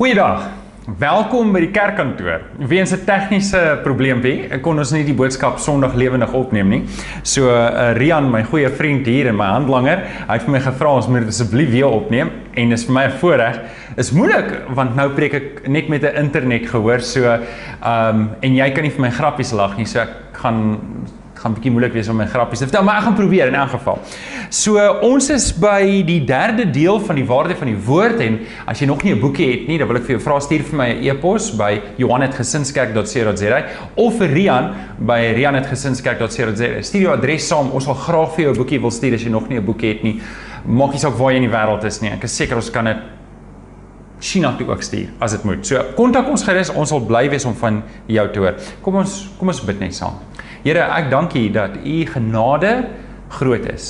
Goeiedag. Welkom by die kerkkantoor. Weens 'n tegniese probleempie kon ons nie die boodskap Sondag lewendig opneem nie. So uh, Rian, my goeie vriend hier en my handlanger, hy het vir my gevra ons moet asseblief weer opneem en dis vir my 'n voorreg. Is moeilik want nou preek ek net met 'n internet gehoor so ehm um, en jy kan nie vir my grappies lag nie. So ek gaan gaan bietjie moeilik wees om my grappies te vertel, maar ek gaan probeer in elk geval. So ons is by die derde deel van die waarde van die woord en as jy nog nie 'n boekie het nie, dan wil ek vir jou vra stuur vir my 'n e e-pos by johanetgesinskerk.co.za of vir Rian by rian@gesinskerk.co.za. Stuur jou adres saam, ons sal graag vir jou 'n boekie wil stuur as jy nog nie 'n boekie het nie. Maak nie saak waar jy in die wêreld is nie. Ek is seker ons kan dit China toe ook stuur as dit moet. So kontak ons gerus, ons sal bly wees om van jou te hoor. Kom ons kom ons bid net saam. Here, ek dank U dat U genade groot is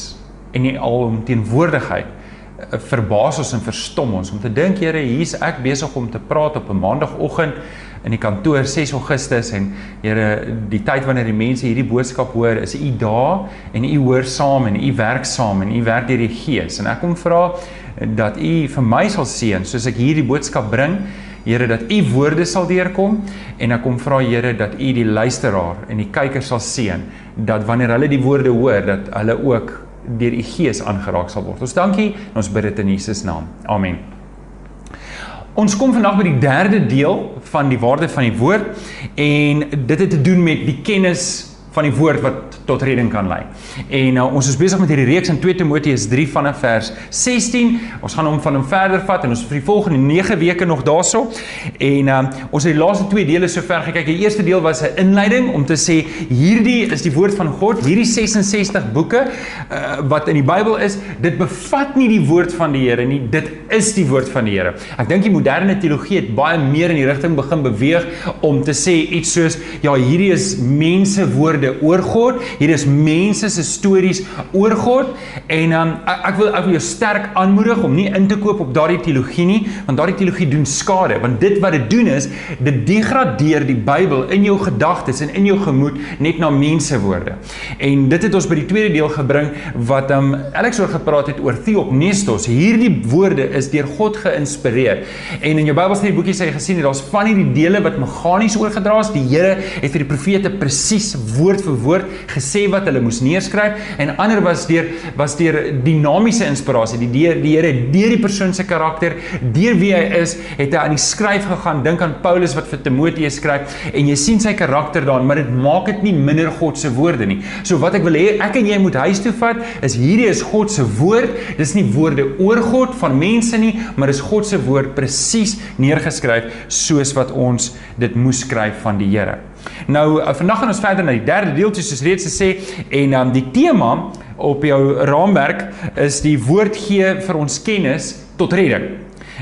en U alomteenwoordigheid eh, verbaas ons en verstom ons om te dink Here, hier's ek besig om te praat op 'n maandagooggend in die kantoor 6 Augustus en Here, die tyd wanneer die mense hierdie boodskap hoor, is U daar en U hoor saam en U werk saam en U werk deur die Gees. En ek kom vra dat U vir my sal seën soos ek hierdie boodskap bring Here dat u woorde sal deurkom en ek kom vra Here dat u die luisteraar en die kyker sal seën dat wanneer hulle die woorde hoor dat hulle ook deur u gees aangeraak sal word. Ons dankie en ons bid dit in Jesus naam. Amen. Ons kom vandag by die derde deel van die waarde van die woord en dit het te doen met die kennis van die woord wat tot redding kan lei. En uh, ons is besig met hierdie reeks in 2 Timoteus 3 vanaf vers 16. Ons gaan hom van hom verder vat en ons vir die volgende 9 weke nog daarso. En uh, ons het die laaste twee dele sover gekyk. Die eerste deel was 'n inleiding om te sê hierdie is die woord van God, hierdie 66 boeke uh, wat in die Bybel is, dit bevat nie die woord van die Here nie, dit is die woord van die Here. Ek dink die moderne teologie het baie meer in die rigting begin beweeg om te sê iets soos ja, hierdie is mense woorde oor God. Hier is mense se stories oor God en um, ek, wil ek wil jou sterk aanmoedig om nie in te koop op daardie teologie nie, want daardie teologie doen skade, want dit wat dit doen is dit degradeer die Bybel in jou gedagtes en in jou gemoed net na mense woorde. En dit het ons by die tweede deel gebring wat um Alex oor gepraat het oor theopnestos. Hierdie woorde is deur God geïnspireer. En in jou Bybelstudie boekie sê jy gesien het daar's van hierdie dele wat meganies oorgedra is. Die Here het vir die profete presies woord vir woord gesê wat hulle moes neerskryf en ander was deur was deur dinamiese inspirasie. Die deur die Here deur die persoon se karakter, deur wie hy is, het hy aan die skryf gegaan. Dink aan Paulus wat vir Timoteus skryf en jy sien sy karakter daarin, maar dit maak dit nie minder God se woorde nie. So wat ek wil hê ek en jy moet huis toe vat is hierdie is God se woord. Dis nie woorde oor God van mense nie, maar dis God se woord presies neergeskryf soos wat ons dit moes skryf van die Here. Nou uh, vandag gaan ons verder na die derde deel soos reeds gesê en um, die tema op jou raamwerk is die woord gee vir ons kennis tot redding.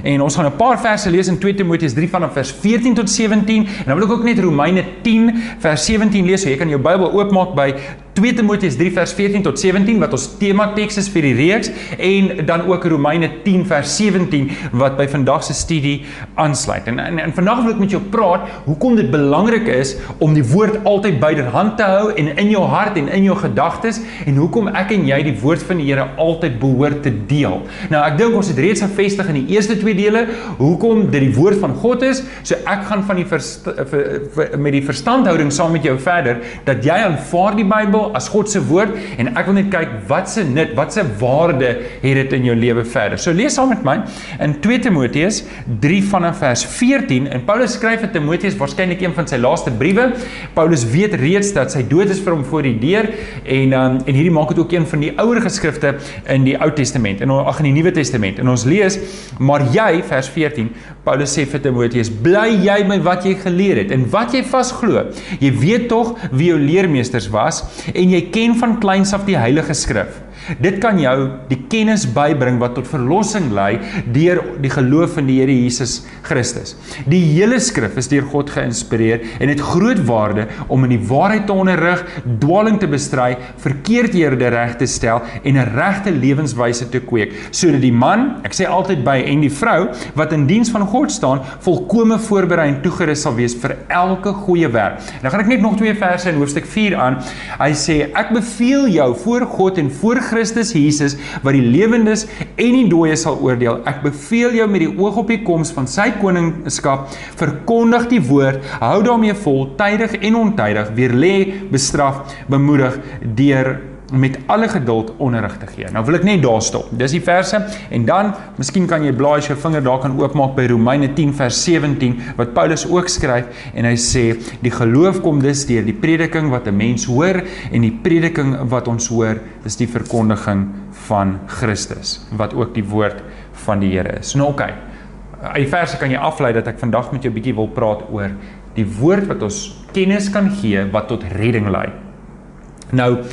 En ons gaan 'n paar verse lees in 2 Timoteus 3 vanaf vers 14 tot 17 en dan wil ek ook net Romeine 10 vers 17 lees. So jy kan jou Bybel oopmaak by 2 Timoteus 3 vers 14 tot 17 wat ons tema teks is vir die reeks en dan ook Romeine 10 vers 17 wat by vandag se studie aansluit. En, en en vandag wil ek met jou praat hoekom dit belangrik is om die woord altyd byderhand te hou en in jou hart en in jou gedagtes en hoekom ek en jy die woord van die Here altyd behoort te deel. Nou ek dink ons het reeds gefestig in die eerste twee dele hoekom dit die woord van God is. So ek gaan van die verst, ver, ver, met die verstandhouding saam met jou verder dat jy aanvaar die Bybel as God se woord en ek wil net kyk wat se nut, wat se waarde het dit in jou lewe verder. So lees saam met my in 2 Timoteus 3 vanaf vers 14 en Paulus skryf aan Timoteus waarskynlik een van sy laaste briewe. Paulus weet reeds dat sy dood is vir hom voor die deur en um, en hierdie maak dit ook een van die ouer geskrifte in die Ou Testament en ag in die Nuwe Testament. En ons lees maar jy vers 14 Paulus sê vir Timoteus bly jy met wat jy geleer het en wat jy vasglo. Jy weet tog wie jou leermeesters was en jy ken van kleins af die heilige skrif. Dit kan jou die kennis bybring wat tot verlossing lei deur die geloof in die Here Jesus Christus. Die hele skrif is deur God geïnspireer en het groot waarde om in die waarheid te onderrig, dwaaling te bestry, verkeerdhede reg te stel en 'n regte lewenswyse te kweek, sodat die man, ek sê altyd by en die vrou wat in diens van God staan, volkome voorberei en toegerus sal wees vir elke goeie werk. Nou gaan ek net nog twee verse in hoofstuk 4 aan. Hy sê ek beveel jou voor God en voor Christus Christus Jesus wat die lewendes en die dooies sal oordeel. Ek beveel jou met die oog op die koms van sy koningskap, verkondig die woord, hou daarmee vol, tydig en ontydig, weerlê, bestraf, bemoedig deur met alle geduld onderrig te gee. Nou wil ek net daar stop. Dis die verse en dan miskien kan jy blaai jou vinger daar kan oopmaak by Romeine 10 vers 17 wat Paulus ook skryf en hy sê die geloof kom dus deur die prediking wat 'n mens hoor en die prediking wat ons hoor is die verkondiging van Christus wat ook die woord van die Here is. Nou oké. Okay. Uit die verse kan jy aflei dat ek vandag met jou bietjie wil praat oor die woord wat ons kennis kan gee wat tot redding lei. Nou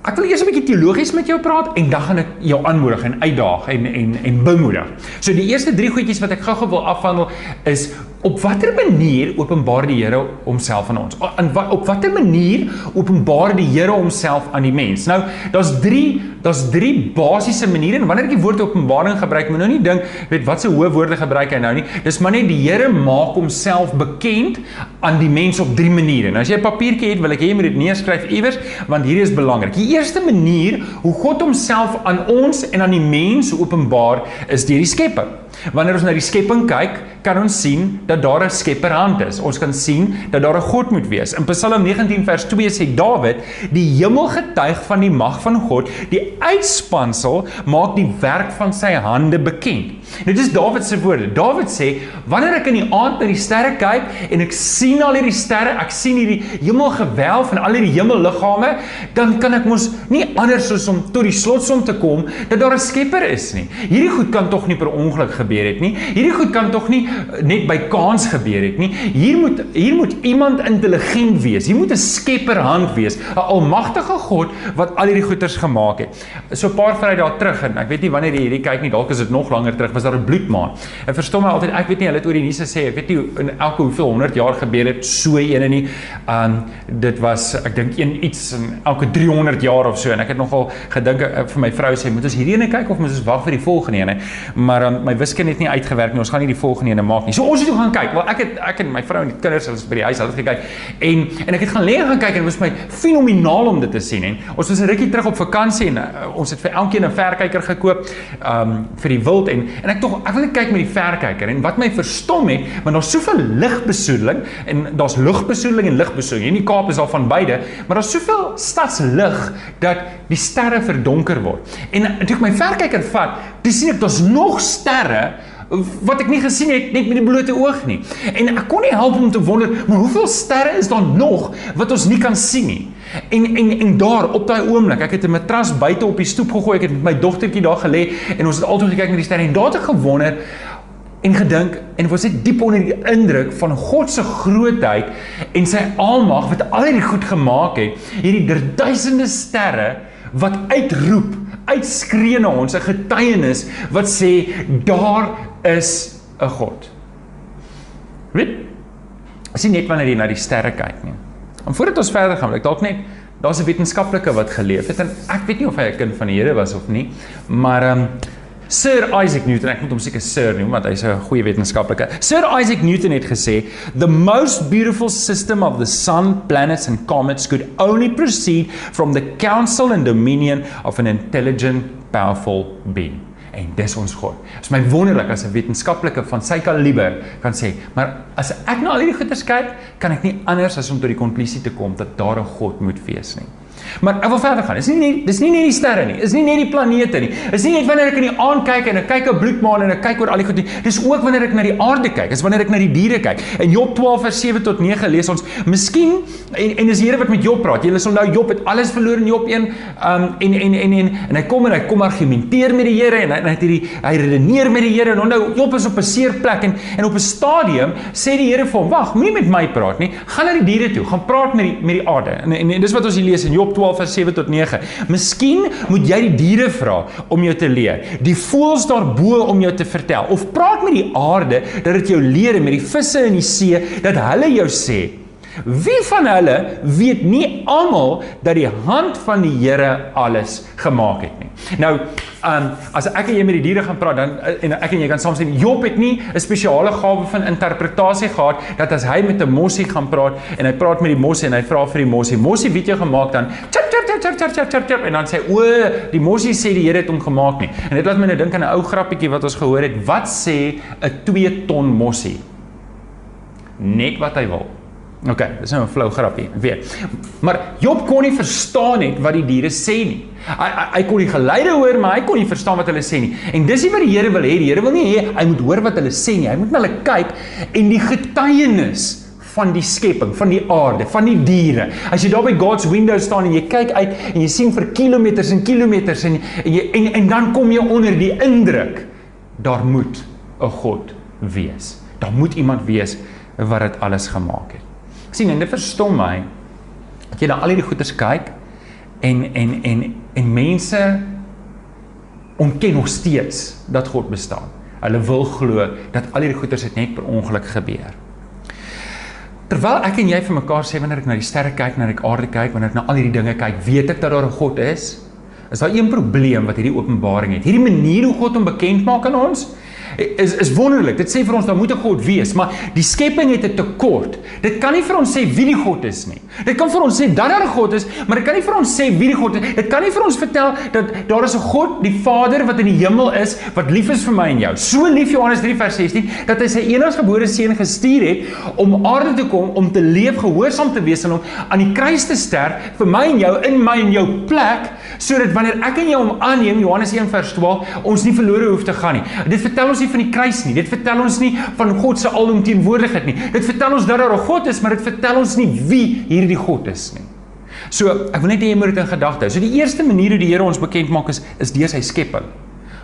Ek wil eers 'n bietjie teologies met jou praat en dan gaan ek jou aanmoedig en uitdaag en en en bemoedig. So die eerste 3 goedjies wat ek gou-gou wil afhandel is Op watter manier openbaar die Here homself aan ons? In wat op watter manier openbaar die Here homself aan die mens? Nou, daar's 3, daar's 3 basiese maniere en wanneer ek die woord openbaring gebruik, moet nou nie dink, weet wat se hoë woorde gebruik hy nou nie. Dis maar net die Here maak homself bekend aan die mens op 3 maniere. Nou as jy 'n papiertjie het, wil ek hê jy moet dit neerskryf iewers, want hierdie is belangrik. Die eerste manier hoe God homself aan ons en aan die mens openbaar is deur die Skepper. Wanneer ons na die skepping kyk, kan ons sien dat daar 'n skepperhand is. Ons kan sien dat daar 'n God moet wees. In Psalm 19 vers 2 sê Dawid: "Die hemel getuig van die mag van God, die uitspansel maak die werk van sy hande bekend." Dit is Dawid se woorde. Dawid sê: "Wanneer ek in die aand na die sterre kyk en ek sien al hierdie sterre, ek sien hierdie hemelgewelf en al hierdie hemelliggame, dan kan ek mos nie anders as om tot die slotsom te kom dat daar 'n skepper is nie. Hierdie goed kan tog nie per ongeluk gebeur het nie. Hierdie goed kan tog nie eh, net by kans gebeur het nie. Hier moet hier moet iemand intelligent wees. Hier moet 'n skepperhand wees, 'n almagtige God wat al hierdie goeters gemaak het. So 'n paar vry daar terug en ek weet nie wanneer jy hierdie kyk nie, dalk is dit nog langer terug, was daar 'n bloedmaan. En verstom my altyd, ek weet nie hulle het oor die nuus gesê, ek weet nie in elke hoeveel 100 jaar gebeur het so ene nie. Um dit was ek dink een iets in elke 300 jaar of so en ek het nogal gedink uh, vir my vrou sê, moet ons hierdie ene kyk of moet ons wag vir die volgende ene? Maar um, my wiskunde het nie uitgewerk nie. Ons gaan nie die volgende ene maak nie. So ons het toe gaan kyk. Wel ek het ek en my vrou en die kinders was by die huis, hulle het gekyk. En en ek het gaan lê gaan kyk en dit was my fenomenaal om dit te sien. En ons was 'n rukkie terug op vakansie en uh, ons het vir elkeen 'n verkyker gekoop um vir die wild en en ek tog ek wil net kyk met die verkyker en wat my verstom het, want daar's soveel ligbesoedeling en daar's lugbesoedeling en ligbesoedeling. In die Kaap is al van beide, maar daar's soveel stadslig dat die sterre verdonker word. En toe ek my verkyker vat, dis sien ek daar's nog sterre wat ek nie gesien het net met die blote oog nie. En ek kon nie help om te wonder, maar hoeveel sterre is daar nog wat ons nie kan sien nie? En en en daar op daai oomblik, ek het 'n matras buite op die stoep gegooi, ek het met my dogtertjie daar gelê en ons het altyd gekyk na die sterre en daar het ek gewonder en gedink en was ek diep onder die indruk van God se grootheid en sy almag wat al hierdie goed gemaak het, hierdie duisende sterre wat uitroep, uitskree na ons 'n getuienis wat sê daar is 'n God. Weet? As jy net wanneer jy na die sterre kyk nie. En voordat ons verder gaan, ek dalk net daar's 'n wetenskaplike wat geleef het en ek weet nie of hy 'n kind van die Here was of nie, maar ehm um, Sir Isaac Newton, ek moet hom seker Sir noem want hy's 'n goeie wetenskaplike. Sir Isaac Newton het gesê, "The most beautiful system of the sun, planets and comets could only proceed from the counsel and dominion of an intelligent, powerful being." En dis ons God. Dit is my wonderlik as 'n wetenskaplike van sy kaliber kan sê, maar as ek na al hierdie goeie kyk, kan ek nie anders as om tot die konklusie te kom dat daar 'n God moet wees nie. Maar ek wil verder gaan. Dis nie net dis nie net die sterre nie. Dis nie net die planete nie. Dis nie net wanneer ek in die aand kyk en ek kyk op bloedmaan en ek kyk oor al die goed nie. Dis ook wanneer ek na die aarde kyk. Dis wanneer ek na die diere kyk. In Job 12 vers 7 tot 9 lees ons, "Miskien en en dis die Here wat met Job praat. Jy sal nou Job het alles verloor in Job 1, um en en en en en hy kom en hy kom argumenteer met die Here en hy het hierdie hy redeneer met die Here en nou Job is op 'n seer plek en en op 'n stadium sê die Here vir hom, "Wag, moenie met my praat nie. Gaan na die diere toe. Gaan praat met die met die aarde." En en, en dis wat ons hier lees in Job 12 vers 7 tot 9. Miskien moet jy die diere vra om jou te leer. Die voëls daarbo om jou te vertel of praat met die aarde dat dit jou leer met die visse in die see dat hulle jou sê Wie van hulle weet nie almal dat die hand van die Here alles gemaak het nie. Nou, um as ek en jy met die diere gaan praat dan eh, en ek en jy kan saam sê Job het nie 'n spesiale gawe van interpretasie gehad dat as hy met 'n mossie gaan praat en hy praat met die mossie en hy vra vir die mossie, mossie wie het jou gemaak dan? Tjip tjip tjip chap chap chap chap chap en dan sê o, die mossie sê die Here het hom gemaak nie. En dit laat my nou dink aan 'n ou grappietjie wat ons gehoor het. Wat sê 'n 2 ton mossie? Net wat hy wil. OK, dis nou 'n flou grappie. Weer. Maar Job kon nie verstaan net wat die diere sê nie. Hy hy, hy kon die geluide hoor, maar hy kon nie verstaan wat hulle sê nie. En dis nie wat die Here wil hê. Die Here wil nie hê hy moet hoor wat hulle sê nie. Hy moet na hulle kyk en die getuienis van die skepping, van die aarde, van die diere. As jy daar by God's window staan en jy kyk uit en jy sien vir kilometers en kilometers en en jy en, en dan kom jy onder die indruk daar moet 'n God wees. Daar moet iemand wees wat dit alles gemaak het sien en dit verstom my dat jy na al hierdie goeders kyk en en en en mense ontken nog steeds dat God bestaan. Hulle wil glo dat al hierdie goeders het net per ongeluk gebeur. Terwyl ek en jy vir mekaar sê wanneer ek na die sterre kyk, wanneer ek aarde kyk, wanneer ek na al hierdie dinge kyk, weet ek dat daar 'n God is. Is daar een probleem wat hierdie openbaring het? Hierdie manier hoe God hom bekend maak aan ons, is is wonderlik. Dit sê vir ons daar moet 'n God wees, maar die skepping het 'n tekort. Dit kan nie vir ons sê wie die God is nie. Dit kan vir ons sê dat daar 'n God is, maar dit kan nie vir ons sê wie die God is. Dit kan nie vir ons vertel dat daar is 'n God, die Vader wat in die hemel is, wat lief is vir my en jou. So lief Johannes 3 vers 16 dat hy sy eniggebore seun gestuur het om aarde te kom om te leef, gehoorsaam te wees aan hom, aan die kruis te sterf vir my en jou in my en jou plek, sodat wanneer ek en jou hom aanneem, Johannes 1 vers 12, ons nie verlore hoef te gaan nie. Dit vertel ons nie van die kruis nie. Dit vertel ons nie van God se alomteenwoordigheid nie. Dit vertel ons dat daar 'n God is, maar dit vertel ons nie wie hierdie God is nie. So, ek wil net hê jy moet dit in gedagte hou. So die eerste manier hoe die Here ons bekend maak is is deur sy skepping.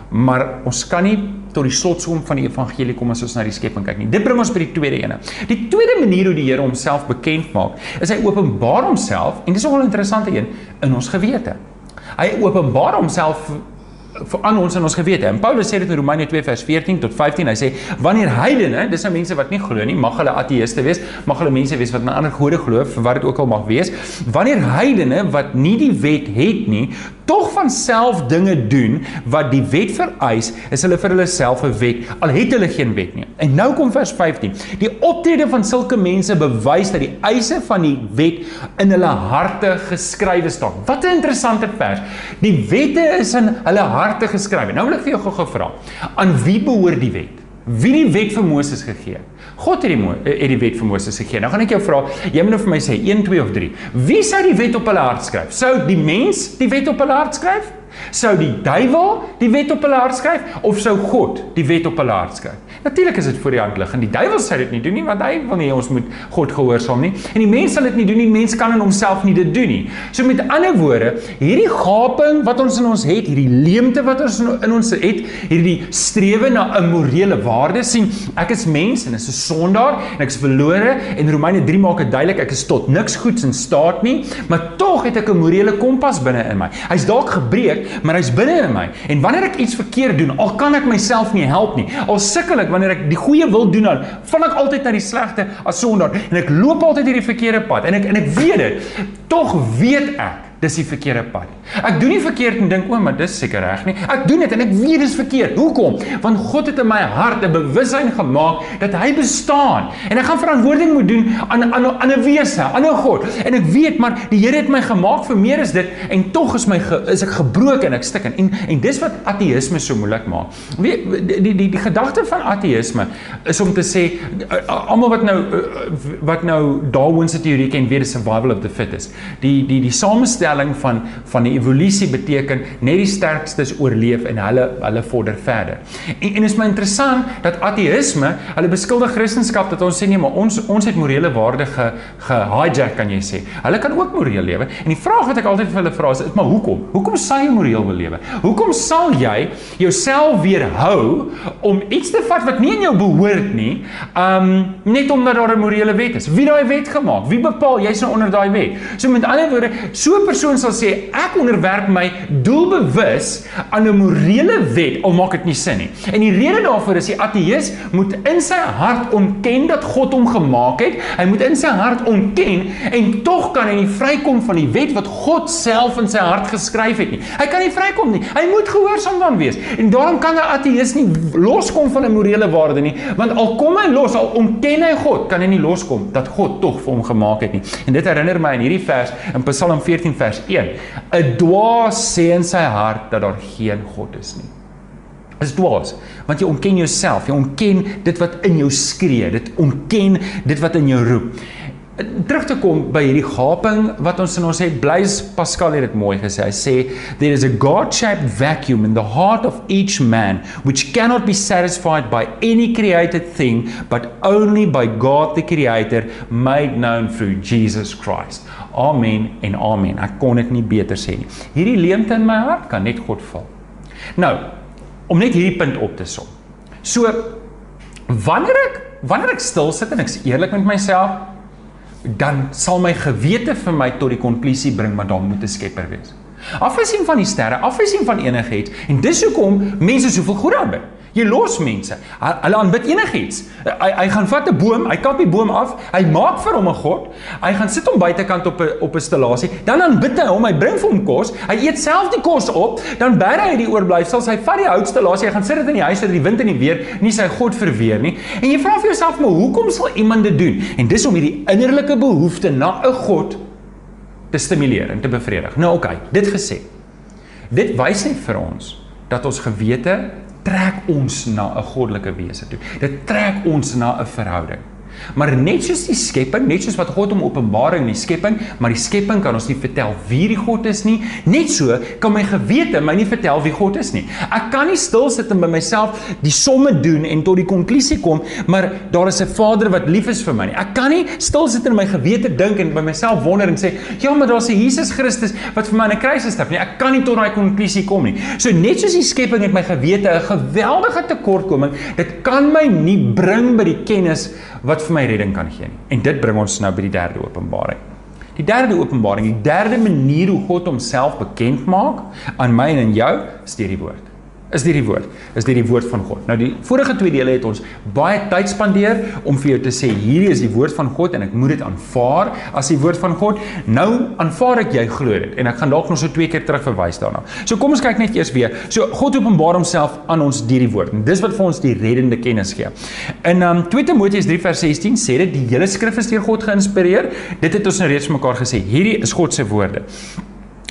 Maar ons kan nie tot die slotsom van die evangelie kom as ons na die skepping kyk nie. Dit bring ons by die tweede ene. Die tweede manier hoe die Here homself bekend maak, is hy openbaar homself en dis 'n baie interessante een in ons gewete. Hy openbaar homself aan ons in ons gewete. En Paulus sê dit in Romeine 2 vers 14 tot 15. Hy sê wanneer heidene, dis nou mense wat nie glo nie, mag hulle ateëste wees, mag hulle mense wees wat in ander gode glo, vir wat dit ook al mag wees. Wanneer heidene wat nie die wet het nie, tog van self dinge doen wat die wet vereis, is hulle vir hulle self 'n wet, al het hulle geen wet nie. En nou kom vers 15. Die optrede van sulke mense bewys dat die eise van die wet in hulle harte geskrywe staan. Wat 'n interessante vers. Die wette is in hulle harte geskrywe. Nou wil ek vir jou gou-gou vra, aan wie behoort die wet? Wie het die wet vir Moses gegee? God het die het die wet vir Moses gegee. Nou gaan ek jou vra, jy moet nou vir my sê 1, 2 of 3. Wie sou die wet op hulle hart skryf? Sou die mens die wet op hulle hart skryf? Sou die duiwel die wet op hulle hart skryf of sou God die wet op hulle hart skryf? Natuurlik is dit voor die hand lig en die duiwel sê dit nie doen nie want hy wil nie ons moet God gehoorsaam nie. En die mens sal dit nie doen nie. Mens kan in homself nie dit doen nie. So met ander woorde, hierdie gaping wat ons in ons het, hierdie leemte wat ons in ons het, hierdie strewe na 'n morele waarde sien, ek is mens en is 'n sondaar en ek is verlore en Romeine 3 maak dit duidelik ek is tot niks goeds in staat nie, maar tog het ek 'n morele kompas binne in my. Hy's dalk gebreek, maar hy's binne in my. En wanneer ek iets verkeerd doen, al kan ek myself nie help nie, al sukkel ek wanneer ek die goeie wil doen dan val ek altyd na die slegte as sondaar. En ek loop altyd hierdie verkeerde pad. En ek en ek weet dit. Tog weet ek dis die verkeerde pad. Ek doen nie verkeerd en dink o, maar dis seker reg nie. Ek doen dit en ek weet dis verkeerd. Hoekom? Want God het in my hart 'n bewussyn gemaak dat hy bestaan en ek gaan verantwoording moet doen aan aan 'n wese, aan 'n God. En ek weet maar die Here het my gemaak vir meer as dit en tog is my ge, is ek gebroken en ek stik in. En en dis wat ateïsme so moeilik maak. Weet die die die, die gedagte van ateïsme is om te sê almal wat nou wat nou Darwin se teorie ken, weet dis survival of the fittest. Die die die samestel stelling van van die evolusie beteken net die sterkstes oorleef en hulle hulle vorder verder. En en is my interessant dat ateïsme, hulle beskuldig Christendom dat ons sê nee, maar ons ons het morele waarde ge gehijack kan jy sê. Hulle kan ook moreel lewe. En die vraag wat ek altyd vir hulle vra is, is maar hoekom? Hoekom sal jy moreel wil lewe? Hoekom sal jy jouself weerhou om iets te vat wat nie in jou behoort nie, um net omdat daar 'n morele wet is? Wie daai wet gemaak? Wie bepaal jy's nou onder daai wet? So met ander woorde, so 'n persoon sal sê ek onderwerp my doelbewus aan 'n morele wet al maak dit nie sin nie. En die rede daarvoor is die ateïs moet in sy hart ontken dat God hom gemaak het. Hy moet in sy hart ontken en tog kan hy nie vrykom van die wet wat God self in sy hart geskryf het nie. Hy kan nie vrykom nie. Hy moet gehoorsaam dan wees. En daarom kan 'n ateïs nie loskom van 'n morele waarde nie, want al kom hy los, al ontken hy God, kan hy nie loskom dat God tog vir hom gemaak het nie. En dit herinner my aan hierdie vers in Psalm 14 vers 1. 'n Dwaas sê in sy hart dat daar geen God is nie. Is dwaas, want jy ontken jouself, jy ontken dit wat in jou skree, dit ontken dit wat in jou roep terug te kom by hierdie gaping wat ons in ons het Blaise Pascal het dit mooi gesê. Hy sê there is a god shaped vacuum in the heart of each man which cannot be satisfied by any created thing but only by God the creator made known through Jesus Christ. Amen en amen. Ek kon dit nie beter sê nie. Hierdie leemte in my hart kan net God vul nou om net hierdie punt op te som. So wanneer ek wanneer ek stil sit en ek is eerlik met myself dan sal my gewete vir my tot die konklusie bring maar daar moet 'n skepper wees. Afgesien van die sterre, afgesien van enigiets en dis hoekom mense soveel goed aanbid. Jy los mense. Hulle aanbid enigiets. Hy hy gaan vat 'n boom, hy kap die boom af, hy maak vir hom 'n god. Hy gaan sit hom buitekant op 'n op 'n stellasie. Dan aanbid hy hom, hy bring vir hom kos. Hy eet self die kos op, dan bær hy die oorblyfsels. Hy vat die houtstellasie, hy gaan sit dit in die huis sodat die wind en die weer nie sy god verweer nie. En jy vra vir jouself, "Maar hoekom sal iemand dit doen?" En dis om hierdie innerlike behoefte na 'n god te stimuleer en te bevredig. Nou oké, okay, dit gesê. Dit wys net vir ons dat ons gewete trek ons na 'n goddelike wese toe. Dit trek ons na 'n verhouding. Maar net soos die skepping, net soos wat God hom openbaar in die skepping, maar die skepping kan ons nie vertel wie die God is nie. Net so kan my gewete my nie vertel wie God is nie. Ek kan nie stil sit en by myself die somme doen en tot die konklusie kom, maar daar is 'n Vader wat lief is vir my nie. Ek kan nie stil sit en my gewete dink en by myself wonder en sê, "Ja, maar daar's 'n Jesus Christus wat vir my aan 'n kruis gesterf nie." Ek kan nie tot daai konklusie kom nie. So net soos die skepping het my gewete 'n geweldige tekortkoming, dit kan my nie bring by die kennis wat vir my redding kan gee nie. En dit bring ons nou by die derde openbaring. Die derde openbaring, die derde manier hoe God homself bekend maak aan my en aan jou, is deur die woord is dit die woord? Is dit die woord van God? Nou die vorige twee dele het ons baie tyd spandeer om vir jou te sê hierdie is die woord van God en ek moet dit aanvaar as die woord van God. Nou aanvaar ek jy glo dit en ek gaan dalk nog so twee keer terug verwys daarna. So kom ons kyk net eers weer. So God openbaar homself aan ons deur die woord en dis wat vir ons die reddende kennis gee. In um, 2 Timoteus 3 vers 16 sê dit die hele skrif is deur God geïnspireer. Dit het ons nou reeds mekaar gesê. Hierdie is God se woorde.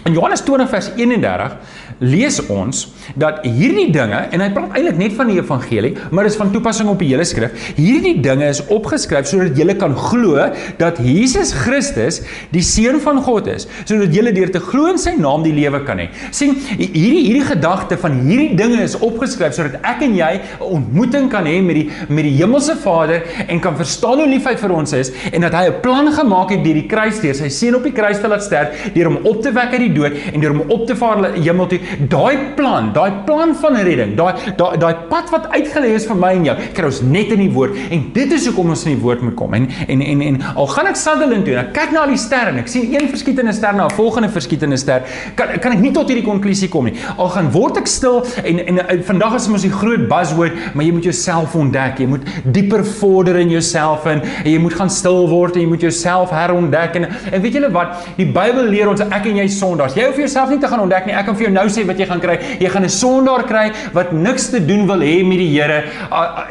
In Johannes 20 vers 31 lees ons dat hierdie dinge en hy praat eintlik net van die evangelie, maar is van toepassing op die hele skrif. Hierdie dinge is opgeskryf sodat julle kan glo dat Jesus Christus die seun van God is, sodat julle deur te glo in sy naam die lewe kan hê. sien hierdie hierdie gedagte van hierdie dinge is opgeskryf sodat ek en jy 'n ontmoeting kan hê met die met die hemelse Vader en kan verstaan hoe lief hy vir ons is en dat hy 'n plan gemaak het deur die kruis deur sy seun op die kruis te laat sterf, deur hom op te wek uit die dood en deur hom op te vaar hemel toe daai plan, daai plan van redding, daai daai daai pad wat uitgelê is vir my en jou, kry ons net in die woord en dit is hoekom ons in die woord moet kom. En en en en al gaan ek Sutherland toe en ek kyk na al die sterre en ek sien een verskietende ster na 'n volgende verskietende ster, kan kan ek nie tot hierdie konklusie kom nie. Al gaan word ek stil en en, en vandag is ons die groot buzzword, maar jy moet jouself ontdek. Jy moet dieper vorder in jouself en, en jy moet gaan stil word en jy moet jouself herontdek en en weet julle wat? Die Bybel leer ons ek en jy sondaars. Jy hoef jouself nie te gaan ontdek nie. Ek kan vir jou nou sê wat jy gaan kry. Jy gaan 'n sondaar kry wat niks te doen wil hê met die Here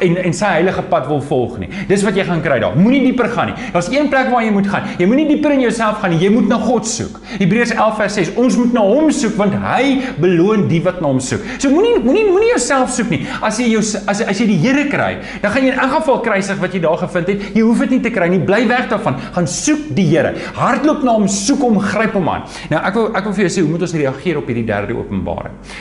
en en sy heilige pad wil volg nie. Dis wat jy gaan kry daar. Moenie dieper gaan nie. Daar's een plek waar jy moet gaan. Jy moenie dieper in jouself gaan nie. Jy moet na God soek. Hebreërs 11 vers 6. Ons moet na hom soek want hy beloon die wat na hom soek. So moenie moenie moenie jouself soek nie. As jy jou as as jy die Here kry, dan gaan jy in elk geval kruisig wat jy daar gevind het. Jy hoef dit nie te kry nie. Bly weg daarvan. Gaan soek die Here. Hardloop na hom, soek hom, gryp hom aan. Nou ek wil ek wil vir jou sê hoe moet ons reageer op hierdie derde openbaring.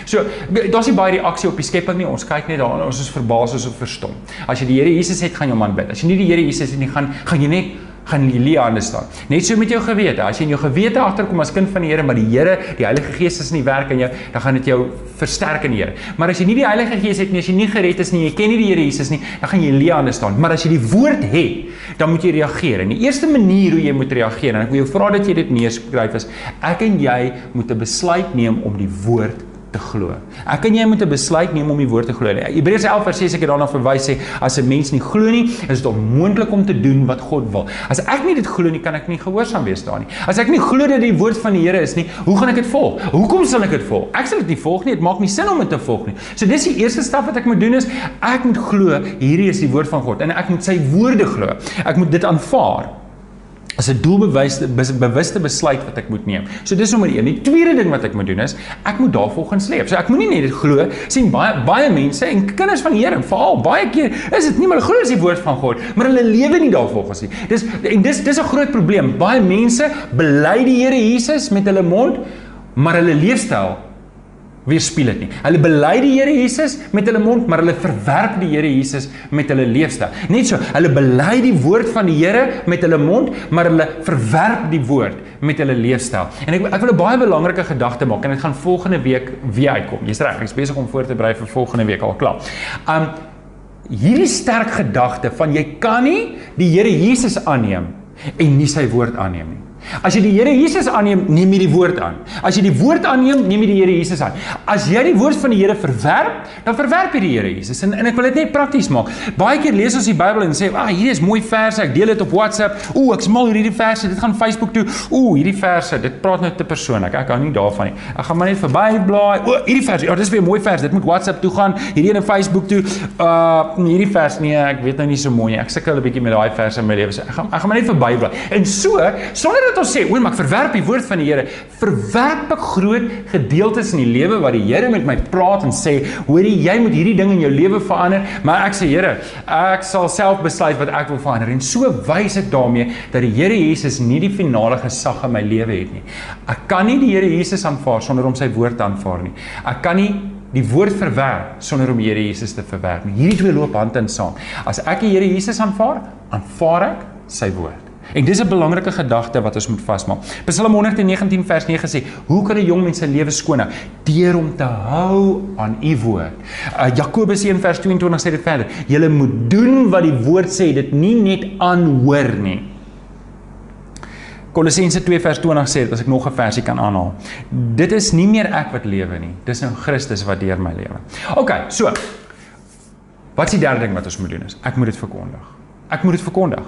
So daar's nie baie reaksie op die skepping nie. Ons kyk net daarna, ons is verbaas of verstom. As jy die Here Jesus het, gaan jy hom aanbid. As jy nie die Here Jesus het nie, gaan gaan jy net gaan Lilia aan staan. Net so met jou gewete. As jy in jou gewete agterkom as kind van die Here, maar die Here, die Heilige Gees is in die werk in jou, dan gaan dit jou versterk in die Here. Maar as jy nie die Heilige Gees het nie, as jy nie gered is nie, jy ken nie die Here Jesus nie, dan gaan jy Lilia aan staan. Maar as jy die woord het, dan moet jy reageer. En die eerste manier hoe jy moet reageer, en ek wil jou vra dat jy dit neerskryf is, ek en jy moet 'n besluit neem om die woord te glo. Ek en jy moet 'n besluit neem om die woord te glo. Hebreërs 11 vers 6 ek het daarna verwys sê as 'n mens nie glo nie, is dit onmoontlik om te doen wat God wil. As ek nie dit glo nie, kan ek nie gehoorsaam wees daarin nie. As ek nie glo dat die woord van die Here is nie, hoe gaan ek dit volg? Hoekom sal ek dit volg? Ek sal dit nie volg nie. Dit maak nie sin om dit te volg nie. So dis die eerste stap wat ek moet doen is ek moet glo hierdie is die woord van God en ek moet sy woorde glo. Ek moet dit aanvaar as 'n doelbewuste bewuste besluit wat ek moet neem. So dis nommer 1. Die tweede ding wat ek moet doen is ek moet daarvolgens leef. So ek moenie net dit glo sien baie baie mense en kinders van die Here veral baie keer is dit nie maar glo as die woord van God, maar hulle lewe nie daarvolgens nie. Dis en dis dis 'n groot probleem. Baie mense bely die Here Jesus met hulle mond, maar hulle leefstyl weerspieël dit nie. Hulle bely die Here Jesus met hulle mond, maar hulle verwerp die Here Jesus met hulle leefstyl. Net so, hulle bely die woord van die Here met hulle mond, maar hulle verwerp die woord met hulle leefstyl. En ek ek wil 'n baie belangrike gedagte maak en dit gaan volgende week weer uitkom. Jy's reg, ek's besig om voor te berei vir volgende week al klaar. Um hierdie sterk gedagte van jy kan nie die Here Jesus aanneem en nie sy woord aanneem nie. As jy die Here Jesus aanneem, neem jy die woord aan. As jy die woord aanneem, neem jy die Here Jesus aan. As jy die woord van die Here verwerp, dan verwerp jy die Here Jesus. En en ek wil dit net prakties maak. Baie keer lees ons die Bybel en sê, "Ag, ah, hierdie is mooi verse. Ek deel dit op WhatsApp. Ooh, ek smal hierdie verse. Dit gaan Facebook toe. Ooh, hierdie verse, dit praat nou te persoonlik. Ek hou nie daarvan nie. Ek gaan maar net verby blaai. Ooh, hierdie verse. Ja, dis weer 'n mooi vers. Dit moet WhatsApp toe gaan. Hierdie een op Facebook toe. Uh, hierdie vers nee, ek weet nou nie so mooi nie. Ek sukkel 'n bietjie met daai verse in my lewe. Ek gaan ek gaan maar net verby blaai. En so, sonder dat ons sê, "O, maar ek verwerp die woord van die Here, verwerp ek groot gedeeltes in die lewe wat die Here met my praat en sê, hoorie, jy moet hierdie ding in jou lewe verander, maar ek sê Here, ek sal self besluit wat ek wil verander. En so wys ek daarmee dat die Here Jesus nie die finale gesag in my lewe het nie. Ek kan nie die Here Jesus aanvaar sonder om sy woord te aanvaar nie. Ek kan nie die woord verwerp sonder om Here Jesus te verwerp nie. Hierdie twee loop hand in saam. As ek die Here Jesus aanvaar, aanvaar ek sy woord. En dis 'n belangrike gedagte wat ons moet vasmaak. Psalm 119 vers 9 sê: "Hoe kan 'n jong mens sy lewe skoon hou? Deur om te hou aan u woord." Uh, Jakobus 1 vers 22 sê dit verder: "Julle moet doen wat die woord sê, dit nie net aanhoor nie." Kolossense 2 vers 20 sê dit as ek nog 'n versie kan aanhaal. Dit is nie meer ek wat lewe nie, dis nou Christus wat deur my lewe. OK, so. Wat is die derde ding wat ons moet doen is? Ek moet dit verkondig. Ek moet dit verkondig.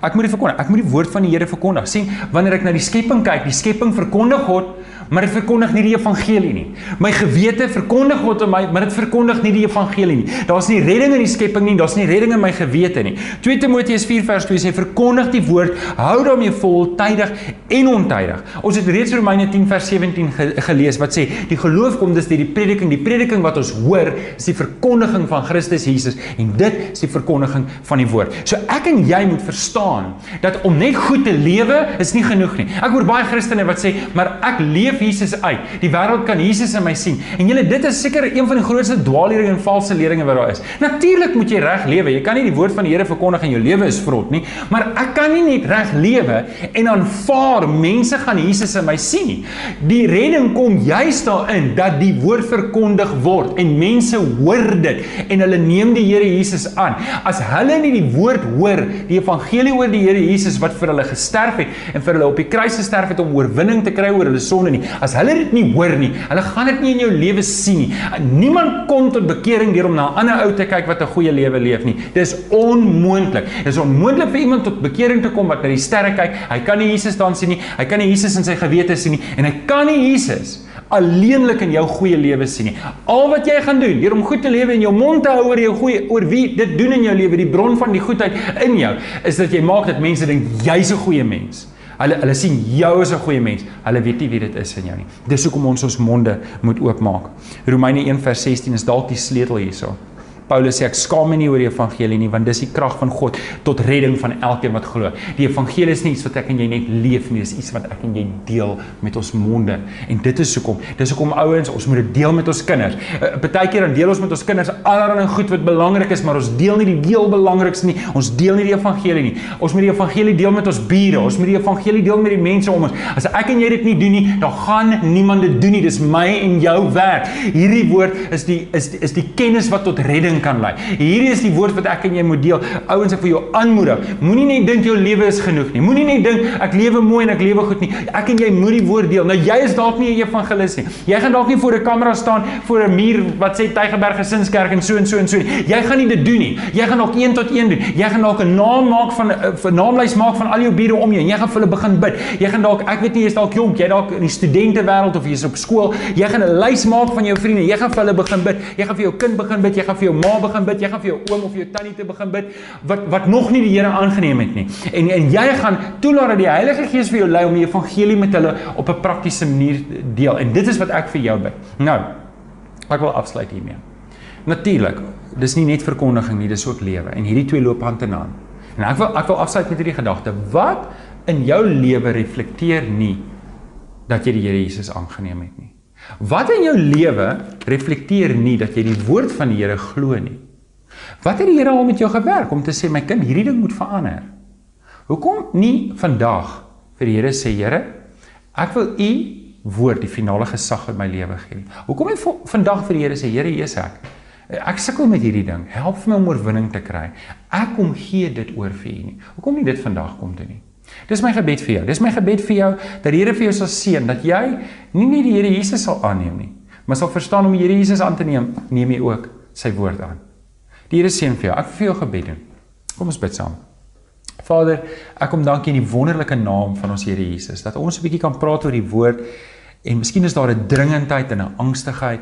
Ek moet dit verkondig. Ek moet die woord van die Here verkondig. sien wanneer ek na die skepping kyk, die skepping verkondig God maar dit verkondig nie die evangelie nie. My gewete verkondig God aan my, maar dit verkondig nie die evangelie nie. Daar's nie redding in die skepping nie, daar's nie redding in my gewete nie. 2 Timoteus 4 vers 2 sê verkondig die woord, hou daarmee vol tydig en ontydig. Ons het reeds Romeine 10 vers 17 ge gelees wat sê die geloof kom dus deur die prediking, die prediking wat ons hoor is die verkondiging van Christus Jesus en dit is die verkondiging van die woord. So ek en jy moet verstaan dat om net goed te lewe is nie genoeg nie. Ek hoor baie Christene wat sê, maar ek leef Jesus uit. Die wêreld kan Jesus in my sien. En julle dit is seker een van die grootste dwaalleringe en valse leringe wat daar is. Natuurlik moet jy reg lewe. Jy kan nie die woord van die Here verkondig en jou lewe is vrot nie, maar ek kan nie net reg lewe en aanvaar mense gaan Jesus in my sien nie. Die redding kom juis daarin dat die woord verkondig word en mense hoor dit en hulle neem die Here Jesus aan. As hulle nie die woord hoor, die evangelie oor die Here Jesus wat vir hulle gesterf het en vir hulle op die kruis gesterf het om oorwinning te kry oor hulle sonde nie, As hulle dit nie hoor nie, hulle gaan dit nie in jou lewe sien nie. Niemand kom tot bekering deur om na 'n ander ou te kyk wat 'n goeie lewe leef nie. Dis onmoontlik. Dis onmoontlik vir iemand tot bekering te kom wat na die sterre kyk. Hy kan nie Jesus dan sien nie. Hy kan nie Jesus in sy gewete sien nie en hy kan nie Jesus alleenlik in jou goeie lewe sien nie. Al wat jy gaan doen, deur om goed te lewe en jou mond te hou oor jou goeie oor wie dit doen in jou lewe, die bron van die goedheid in jou, is dat jy maak dat mense dink jy's 'n goeie mens. Hulle hulle sien jou as 'n goeie mens. Hulle weet nie wie dit is in jou nie. Dis hoekom ons ons monde moet oopmaak. Romeine 1:16 is dalk die sleutel hierso. Paulus sê ek skaam my nie oor die evangelie nie want dis die krag van God tot redding van elkeen wat glo. Die evangelie is nie iets wat ek en jy net leef nie, dis iets wat ek en jy deel met ons monde. En dit is hoekom, dis hoekom ouens, ons moet dit deel met ons kinders. Uh, Partykeer dan deel ons met ons kinders allerlei goed wat belangrik is, maar ons deel nie die heel belangrikste nie. Ons deel nie die evangelie nie. Ons moet die evangelie deel met ons bure. Ons moet die evangelie deel met die mense om ons. As ek en jy dit nie doen nie, dan gaan niemand dit doen nie. Dis my en jou werk. Hierdie woord is die is die, is die kennis wat tot redding seën kan lei. Hierdie is die woord wat ek en jy moet deel. Ouens, ek wil jou aanmoedig. Moenie net dink jou lewe is genoeg nie. Moenie net dink ek lewe mooi en ek lewe goed nie. Ek en jy moet die woord deel. Nou jy is dalk nie 'n evangelis nie. Jy gaan dalk nie voor 'n kamera staan voor 'n muur wat sê Tygerberg Gesinskerk en so en so en so. Jy gaan nie dit doen nie. Jy gaan dalk 1 tot 1 doen. Jy gaan dalk 'n naam maak van 'n naamlys maak van al jou bure om jou en jy gaan vir hulle begin bid. Jy gaan dalk ek weet nie jy's dalk jonk, jy dalk in die studente wêreld of jy's op skool. Jy gaan 'n lys maak van jou vriende. Jy gaan vir hulle begin bid. Jy gaan vir jou kind begin bid. Jy gaan vir jou ma begin bid. Jy gaan vir jou oom of jou tannie te begin bid wat wat nog nie die Here aangeneem het nie. En en jy gaan toelaat dat die Heilige Gees vir jou lei om die evangelie met hulle op 'n praktiese manier deel. En dit is wat ek vir jou bid. Nou, ek wil afsluit hiermee. Natuurlik, dis nie net verkondiging nie, dis ook lewe en hierdie twee loop hand in hand. En ek wil ek wil afsluit met hierdie gedagte. Wat in jou lewe reflekteer nie dat jy die Here Jesus aangeneem het nie? Wat in jou lewe reflekteer nie dat jy die woord van die Here glo nie? Wat het die Here al met jou gewerk om te sê my kind, hierdie ding moet verander? Hoekom nie vandag vir die Here sê Here, ek wil u woord die finale gesag in my lewe gee. Hoekom nie vandag vir die Here sê Here, hier is ek. Ek sukkel met hierdie ding. Help vir my om oorwinning te kry. Ek kom gee dit oor vir u nie. Hoekom nie dit vandag kom doen nie? Dis my gebed vir jou. Dis my gebed vir jou dat die Here vir jou sal seën dat jy nie net die Here Jesus sal aanneem nie, maar sal verstaan om die Here Jesus aan te neem, neem jy ook sy woord aan. Die Here seën vir jou. Ek vir jou gebed doen. Kom ons bid saam. Vader, ek kom dankie in die wonderlike naam van ons Here Jesus dat ons 'n bietjie kan praat oor die woord en miskien is daar 'n dringendheid en 'n angstigheid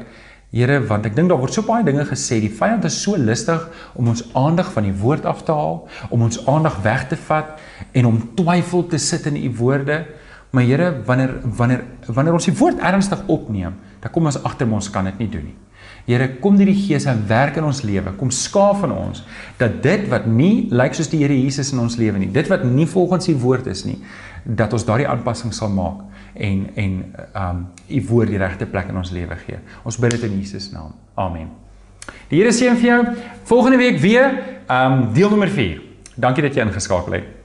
Here, want ek dink daar word so baie dinge gesê. Die vyand is so lustig om ons aandag van die woord af te haal, om ons aandag weg te vat en om twyfel te sit in u woorde. Maar Here, wanneer wanneer wanneer ons die woord ernstig opneem, dan kom ons agter ons kan dit nie doen nie. Here, kom deur die Gees en werk in ons lewe. Kom skaaf van ons dat dit wat nie lyk soos die Here Jesus in ons lewe nie, dit wat nie volgens u woord is nie, dat ons daardie aanpassing sal maak en en um u woord die regte plek in ons lewe gee. Ons bid dit in Jesus naam. Amen. Die Here seën vir jou. Volgende week weer um deel nommer 4. Dankie dat jy ingeskakel het.